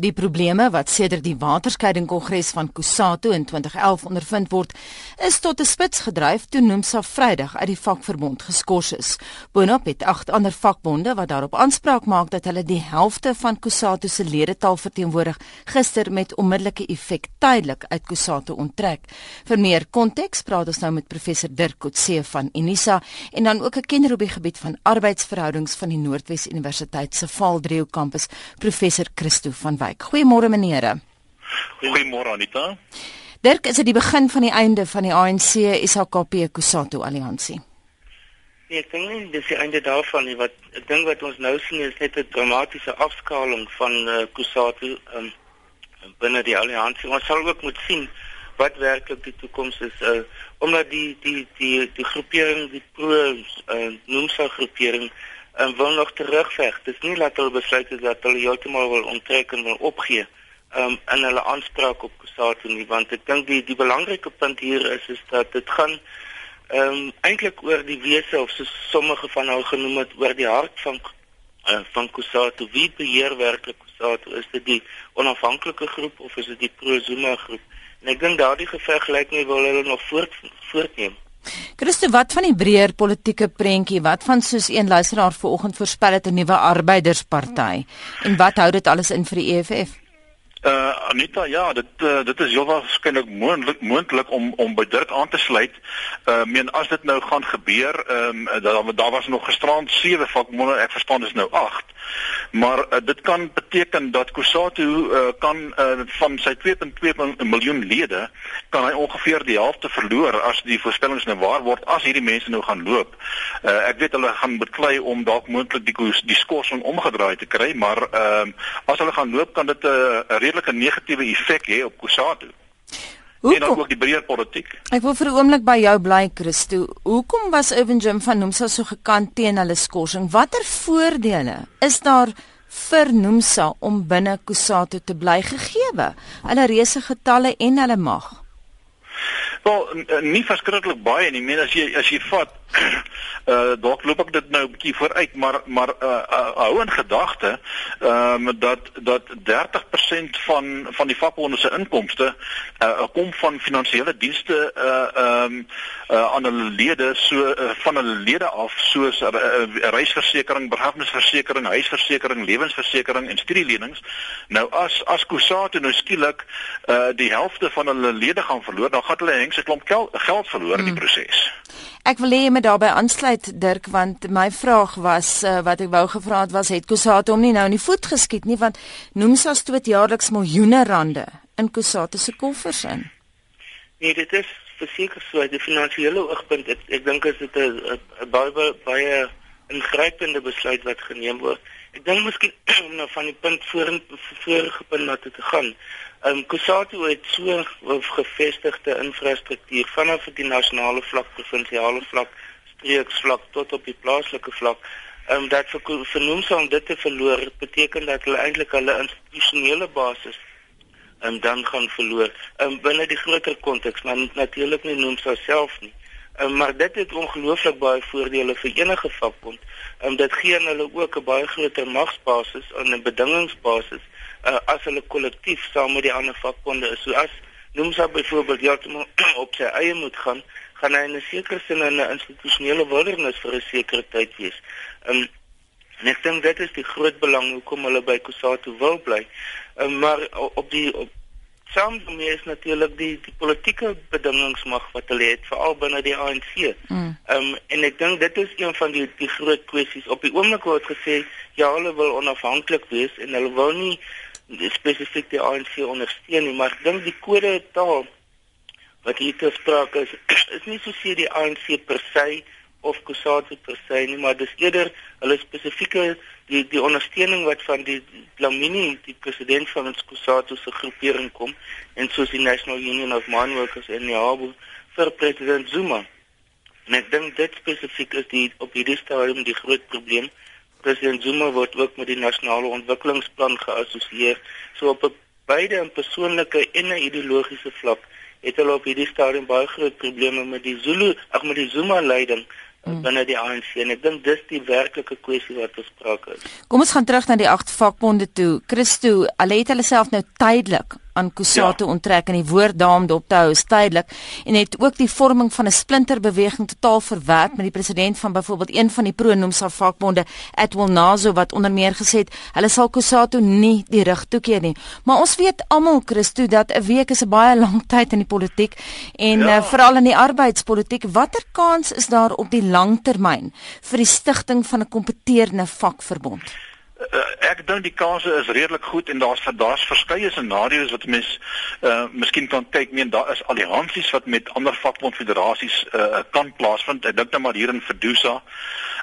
Die probleme wat sedert die waterskeiding kongres van Kusatu in 2011 ondervind word, is tot 'n spits gedryf toe Nomsa Vrydag uit die vakverbond geskort is. Boonop het agt ander vakbonde wat daarop aanspraak maak dat hulle die helfte van Kusatu se ledetal verteenwoordig, gister met onmiddellike effek tydelik uit Kusatu onttrek. Vir meer konteks praat ons nou met professor Dirk Kotse van Unisa en dan ook 'n kenner op die gebied van arbeidsverhoudings van die Noordwes Universiteit se Vaaldrieho kampus, professor Christo van Wyk. Wyk. Goeiemôre meneere. Goeiemôre Anita. Dirk, is dit die begin van die einde van die ANC SHKP Kusatu alliansie? Nee, ek dink nie dis die einde daarvan nie. Wat ek dink wat ons nou sien is net 'n dramatiese afskaling van uh, Kusatu um, binne die alliansie. Ons sal ook moet sien wat werklik die toekoms is uh, omdat die die die die groepering die pro uh, noemsa groepering en wil nog terugveg. Dit is nie dat hulle besluit het dat hulle heeltemal wil onttrek en wil opgee um in hulle aanspraak op Kusatu nie, want ek dink die die belangrike punt hier is is dat dit gaan um eintlik oor die wese of so sommige van hulle genoem het oor die hart van uh, van Kusatu. Wie beheer werklik Kusatu? Is dit die onafhanklike groep of is dit die pro-Zuma groep? En ek dink daardie geveg lyk nie wil hulle nog voort voortneem. Christo, wat van die breër politieke prentjie? Wat van soos een luisteraar vanoggend voorspel het 'n nuwe arbeidersparty? En wat hou dit alles in vir die EFF? Uh Anita, ja, dit uh, dit is heelwat waarskynlik moontlik moontlik om om by Dirk aan te sluit. Uh meen as dit nou gaan gebeur, ehm um, daar daar was nog gisterand 7 vakbonde, ek verstaan dis nou 8. Maar uh, dit kan beteken dat Kusatu uh, kan uh, van sy 2.2 miljoen lede kan hy ongeveer die helfte verloor as die voorspellings nou waar word as hierdie mense nou gaan loop. Uh, ek weet hulle gaan beklei om dalk moontlik die die skorsing omgedraai te kry, maar ehm uh, as hulle gaan loop kan dit 'n uh, redelike negatiewe effek hê op Kusatu. Hoekom? En ook die breër politiek. Ek wil vir 'n oomblik by jou bly, Christo. Hoekom was Irvin Jim van Nomsa so gekant teen hulle skorsing? Watter voordele is daar vir Nomsa om binne Kusatu te bly gegee? Hulle reuse getalle en hulle mag. Wel, nie verskriklik baie nie. Meen as jy as jy vat uh dalk loop ek dit nou 'n bietjie vooruit maar maar uh, uh hou in gedagte ehm um, dat dat 30% van van die vakbonde se inkomste uh kom van finansiële dienste uh ehm um, uh aan hulle lede so uh, van hulle lede af soos uh, uh, reisversekering, begrafnisversekering, huisversekering, lewensversekering en studielenings. Nou as as Kusatu nou skielik uh die helfte van hulle lede gaan verloor, dan gaan hulle hengse klomp geld verloor in die hmm. proses. Ek wil hê jy moet daarbey aansluit Dirk want my vraag was uh, wat ek wou gevra het was het Kusatu hom nie nou in die voet geskiet nie want Nomsa stoot jaarliks miljoene rande in Kusatu se koffers in. Nee, dit is verseker so uit die finansiële oogpunt ek, ek dink is dit 'n baie baie ingrypende besluit wat geneem word. Ek dink miskien om nou van die punt voor voorgepunt na te gaan. Ehm um, Kusatu het so 'n gevestigde infrastruktuur vanaf die nasionale vlak, provinsiale vlak, streeksvlak tot op die plaaslike vlak. Ehm um, dat vir vernoem sou om dit te verloor beteken dat hulle eintlik hulle institusionele basis en um, dan gaan verloor. Ehm um, binne die groter konteks, maar natuurlik nie noem self nie. Um, maar dit het ongelooflik baie voordele vir enige vakbond. Ehm um, dit gee hulle ook 'n baie groter magsbasis en 'n bedingingsbasis uh, as hulle kollektief saam met die ander vakbonde is. So as Nomsa byvoorbeeld heeltemal op sy eie moet gaan, gaan hy in 'n sekere sin in 'n institusionele wildernis vir 'n sekere tyd wees. Um, en ek dink dit is die groot belang hoekom hulle by Kusatu wil bly. Um, maar op die op saam daarmee is natuurlik die die politieke bedingingsmag wat hulle het veral binne die ANC. Mm. Um, en ek dink dit is een van die die groot kwessies. Op die oomblik word gesê ja, hulle wil onafhanklik wees en hulle wil nie spesifiek die ANC ondersteun nie, maar ek dink die kode taal wat hier te sprake is, is nie so seer die ANC per se of Kusatu per se nie, maar dis eerder hulle spesifieke die die ondersteuning wat van die Lamini, die president van ons Kusatu se groepering kom en soos die National Union of Mine Workers die ABU vir president Zuma. En ek dink dit spesifiek is die op hierdie stadium die groot probleem President Zuma word ook met die nasionale ontwikkelingsplan geassosieer. So op 'n beide 'n persoonlike en 'n ideologiese vlak het hulle op hierdie stadium baie groot probleme met die Zulu, ag met die Zuma leiding mm. binne die ANC en ek dink dis die werklike kwessie wat bespreek is. Kom ons gaan terug na die agt vakbonde toe. Christo, hulle het hulle self nou tydelik aan Kusatu ja. onttrek en die woord daarom dop te hou tydelik en het ook die vorming van 'n splinterbeweging totaal verwerp met die president van byvoorbeeld een van die pro-Nomsa vakbonde Atwell Nazo wat onder meer gesê het hulle sal Kusatu nie die rug toekeer nie maar ons weet almal Christo dat 'n week is 'n baie lang tyd in die politiek en ja. uh, veral in die arbeidspolitiek watter kans is daar op die lang termyn vir die stigting van 'n kompeterende vakverbond ek dink die kanse is redelik goed en daar's daar's verskeie scenario's wat mens uh miskien kan kyk. Meen daar is alliansies wat met ander vakbondfederasies uh kan plaasvind. Ek dink net maar hier in Verdusa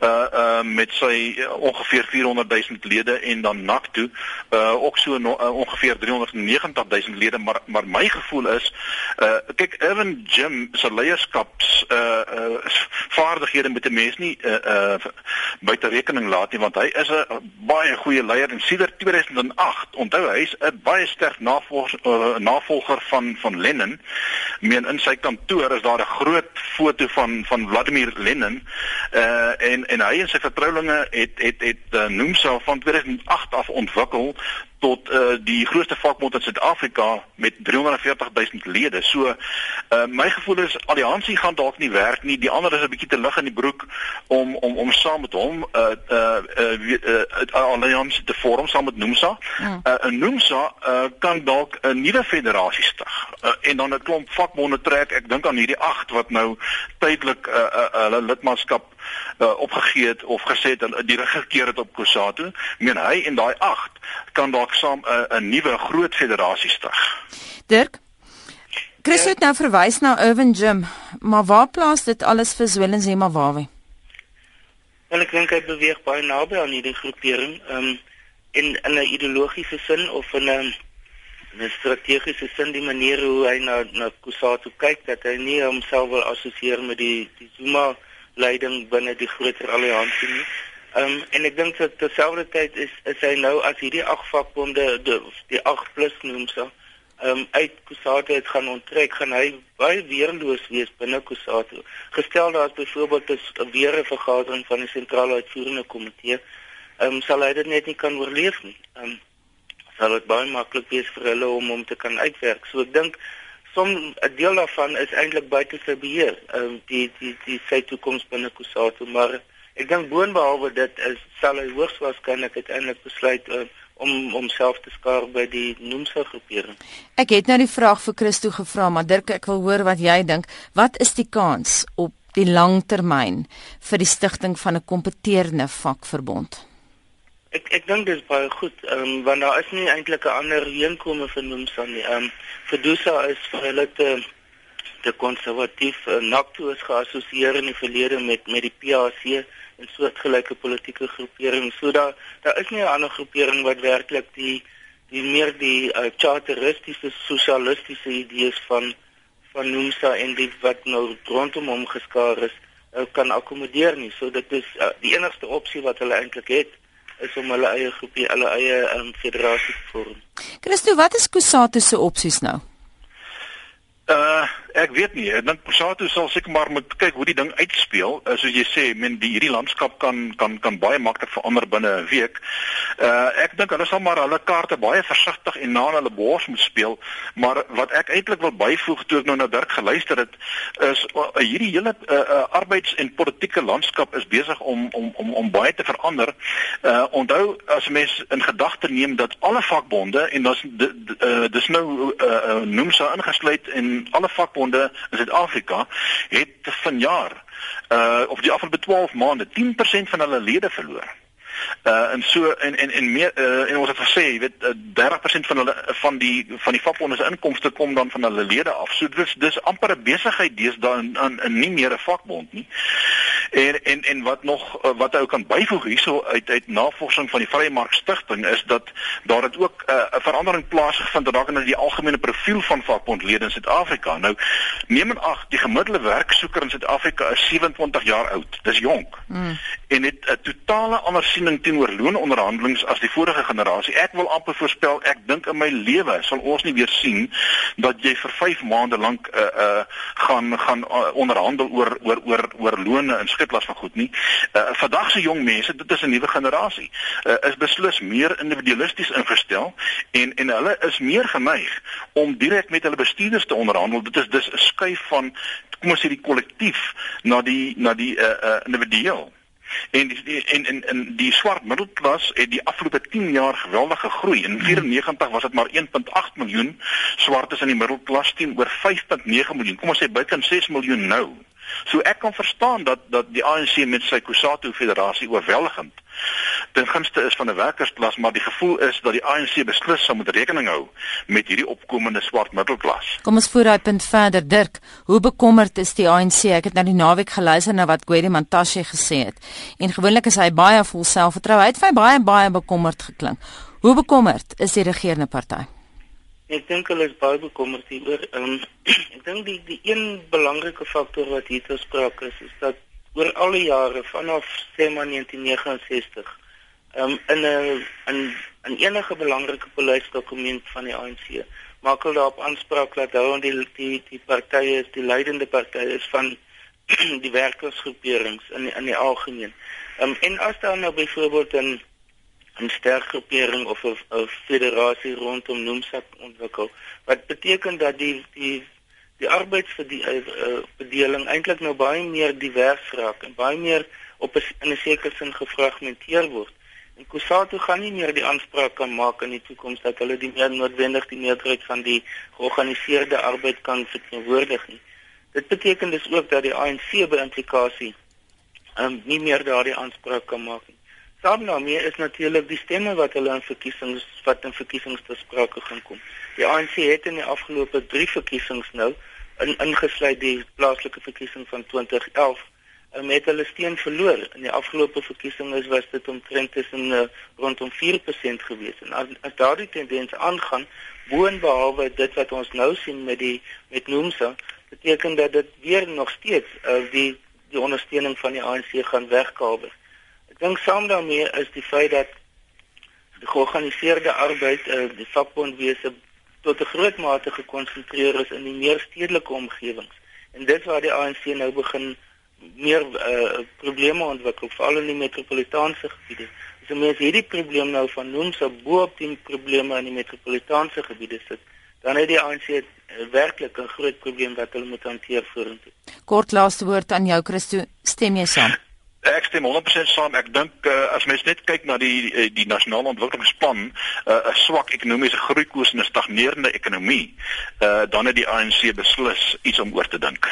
uh uh met sy uh, ongeveer 400 000 lede en dan NACTO uh ook so no, uh, ongeveer 390 000 lede maar maar my gevoel is uh kyk Evan Jim se leierskaps uh uh vaardighede moet 'n mens nie uh, uh buite rekening laat nie want hy is 'n baie goeie leier en sedert 2008 onthou hy is 'n baie sterk navolger uh, navolger van van Lenin meen in sy kantoor is daar 'n groot foto van van Vladimir Lenin uh en en hy en sy vertroulinge het het het, het uh, noem self van 2008 af ontwikkel tot uh, die grootste vakbond in Suid-Afrika met 340 000 lede. So uh, my gevoel is alliansie gaan dalk nie werk nie. Die ander is 'n bietjie te lig in die broek om om om saam met hom 'n uh, uh, uh, uh, uh, alliansie te vorm saam met Nomsa. Ja. Uh, 'n Nomsa uh, kan dalk 'n nuwe federasie stig. Uh, en dan 'n klomp vakbonde trek. Ek dink aan hierdie 8 wat nou tydelik hulle uh, uh, lidmaatskap uh, opgegee het of gesê het die regering het op Kusatu. Meen hy en daai 8 kan dalk saam 'n uh, nuwe groot federasie stig. Dirk Chris het nou verwys na Irvin Jim, maar waar plaas dit alles vir Zwellens en Mawawe? Wel ek dink hy beweeg baie naby aan hierdie groepering, ehm um, in in 'n ideologiese sin of in 'n 'n strategiese sin die manier hoe hy na na Kusatu kyk dat hy nie homself wil assosieer met die die Zuma leiding binne die groter alliansie nie. Ehm um, en ek dink dat terselfdertyd is is hy nou as hierdie ag vakbonde die, die 8 plus noem so ehm um, uit Kusatu het gaan onttrek, gaan hy baie weerloos wees binne Kusatu. Gestel daar is byvoorbeeld 'n weer 'n vergadering van die sentrale uitvoerende komitee, ehm um, sal hy dit net nie kan oorleef nie. Ehm um, sal dit baie maklik wees vir hulle om hom te kan uitwerk. So ek dink som 'n deel daarvan is eintlik buite sy beheer. Ehm um, die die die sy toekoms binne Kusatu, maar ek dink boonbehalwe dit is sal hy hoogs waarskynlik uiteindelik besluit uh, om homself te skaar by die Nomsa groepering. Ek het nou die vraag vir Christo gevra, maar Dirk, ek wil hoor wat jy dink. Wat is die kans op die langtermyn vir die stigting van 'n kompeterende vakverbond? Ek ek dink dit is baie goed, ehm um, want daar is nie eintlik 'n ander heenkome vir Nomsa nie. Ehm um, Fedusa is vir hulle te te konservatief. Uh, NACTO is geassosieer in die verlede met met die PAC en soortgelyke politieke groeperinge. So daar daar is nie 'n ander groepering wat werklik die die meer die uh, charteristiese sosialistiese idees van van Nomsa en die wat nou rondom hom geskaar is, uh, kan akkommodeer nie. So dit is uh, die enigste opsie wat hulle eintlik het is om hulle eie groepie, hulle eie um, federasie te vorm. Christo, wat is Kusatu se opsies nou? Ek weet nie. Ek dink Posato sal seker maar moet kyk hoe die ding uitspeel. Uh, soos jy sê, men die hierdie landskap kan kan kan baie maklik verander binne 'n week. Uh ek dink hulle sal maar hulle kaarte baie versigtig en na hulle bors moet speel. Maar wat ek eintlik wil byvoeg toe ek nou na Dirk geluister het, is uh, hierdie hele uh, uh arbeids- en politieke landskap is besig om om om om baie te verander. Uh onthou as mens in gedagte neem dat alle vakbonde en dis uh, dis nou uh, uh noem so ingesluit en alle vakbonde in Suid-Afrika het vanjaar uh of die afgelope 12 maande 10% van hulle lede verloor. Uh en so en en en meer uh, en ons het gesê, jy weet uh, 30% van hulle van die van die vakbonde se inkomste kom dan van hulle lede af. So dis dis amper 'n besigheid deesdae in, in in nie meer 'n vakbond nie. En en en wat nog uh, wat ou kan byvoeg hierso uit uit navorsing van die Vrye Mark Stichting is dat daar het ook 'n uh, verandering plaasgevind dalk in die algemene profiel van vakbondlede in Suid-Afrika. Nou neem in ag die gemiddelde werksoeker in Suid-Afrika is 27 jaar oud. Dis jonk. Mm. En het 'n totale ander sien ondersteuning teenoor loononderhandelings as die vorige generasie. Ek wil amper voorspel, ek dink in my lewe sal ons nie weer sien dat jy vir 5 maande lank uh uh gaan gaan uh, onderhandel oor oor oor oor lone en skitlas van goed nie. Uh vandag se jong mense, dit is 'n nuwe generasie, uh, is beslis meer individualisties ingestel en en hulle is meer geneig om direk met hulle bestuurders te onderhandel. Dit is dus 'n skuif van kom ons sê die kollektief na die na die uh uh individueel. En die en en en die swart middelklas het die afgelope 10 jaar geweldig gegroei. In 94 was dit maar 1.8 miljoen swartes in die middelklas teenoor 5.9 miljoen. Kom ons sê buite 6 miljoen nou. So ek kan verstaan dat dat die ANC met sy Kusatu federasie oorweldigend ten gunste is van 'n werkersklas, maar die gevoel is dat die ANC beslis sou moet rekening hou met hierdie opkomende swart middelklas. Kom ons voer daai punt verder, Dirk. Hoe bekommerd is die ANC? Ek het nou die naweek geluister na wat Gwedi Mantashe gesê het. En gewoonlik is hy baie vol selfvertroue. Hy het vir baie baie bekommerd geklink. Hoe bekommerd is die regerende party? Ek dink hulle is baie bekommerd hieroor. Um, ek dink die die een belangrike faktor wat hier te sprake is, is dat oor al die jare vanaf sê maar 1969 um, in 'n in in enige belangrike beleidsdokument van die ANC maak hulle daarop aanspraak dat hulle die die die partye is die leidende partye is van die werkersgroeperings in in die algemeen. Um, en as daar nou byvoorbeeld 'n 'n sterk groepering of 'n federasie rondom Nomsa ontwikkel, wat beteken dat die die die arbeidsverdeling eintlik nou baie meer divers raak en baie meer op 'n in 'n sekere sin gefragmenteer word. En Kusatu gaan nie meer die aanspraak kan maak in die toekoms dat hulle die meer noodwendig die meerderheid van die georganiseerde arbeid kan verteenwoordig nie. Dit beteken dus ook dat die ANC by implikasie um, nie meer daardie aanspraak kan maak nie. Saam daarmee is natuurlik die stemme wat hulle in verkiesings wat in verkiesings te sprake gaan kom. Die ANC het in die afgelope 3 verkiesings nou in ingesluit die plaaslike verkiesing van 2011 en met hulle steen verloor. In die afgelope verkiesings was dit omtrent tussen uh, rondom 4% gewees. En as, as daardie tendens aangaan, boonbehalwe dit wat ons nou sien met die met Nomsa, beteken dat dit weer nog steeds uh, die die ondersteuning van die ANC gaan wegkabel. Dink saam daarmee is die feit dat die georganiseerde arbeid, uh, die vakbondwese tot 'n groot mate gekonsentreer is in die meer stedelike omgewings. En dit waar die ANC nou begin meer uh, probleme ontwikkel, veral in die metropolitaanse gebiede. As mens hierdie probleem nou van noem so bo op die probleme in die metropolitaanse gebiede sit, dan het die ANC uh, werklik 'n groot probleem wat hulle moet hanteer vorentoe. Kort laaste woord aan jou Christo, stem jy saam? Ek stem 100% saam. Ek dink uh, as mens net kyk na die die, die nasionale ontwikkelingsplan, eh, 'n uh, swak ekonomiese groeikoers en 'n stagnerende ekonomie, uh, dan het die ANC beslis iets om oor te dink.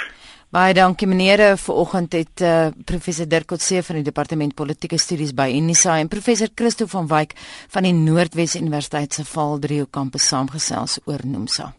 Baie dankie meneere. Vanoggend het uh, professor Dirk Coetzee van die departement politieke studies by Unisa en professor Christo van Wyk van die Noordwes Universiteit se Vaal 3 kampus saamgesels oor Nomsa.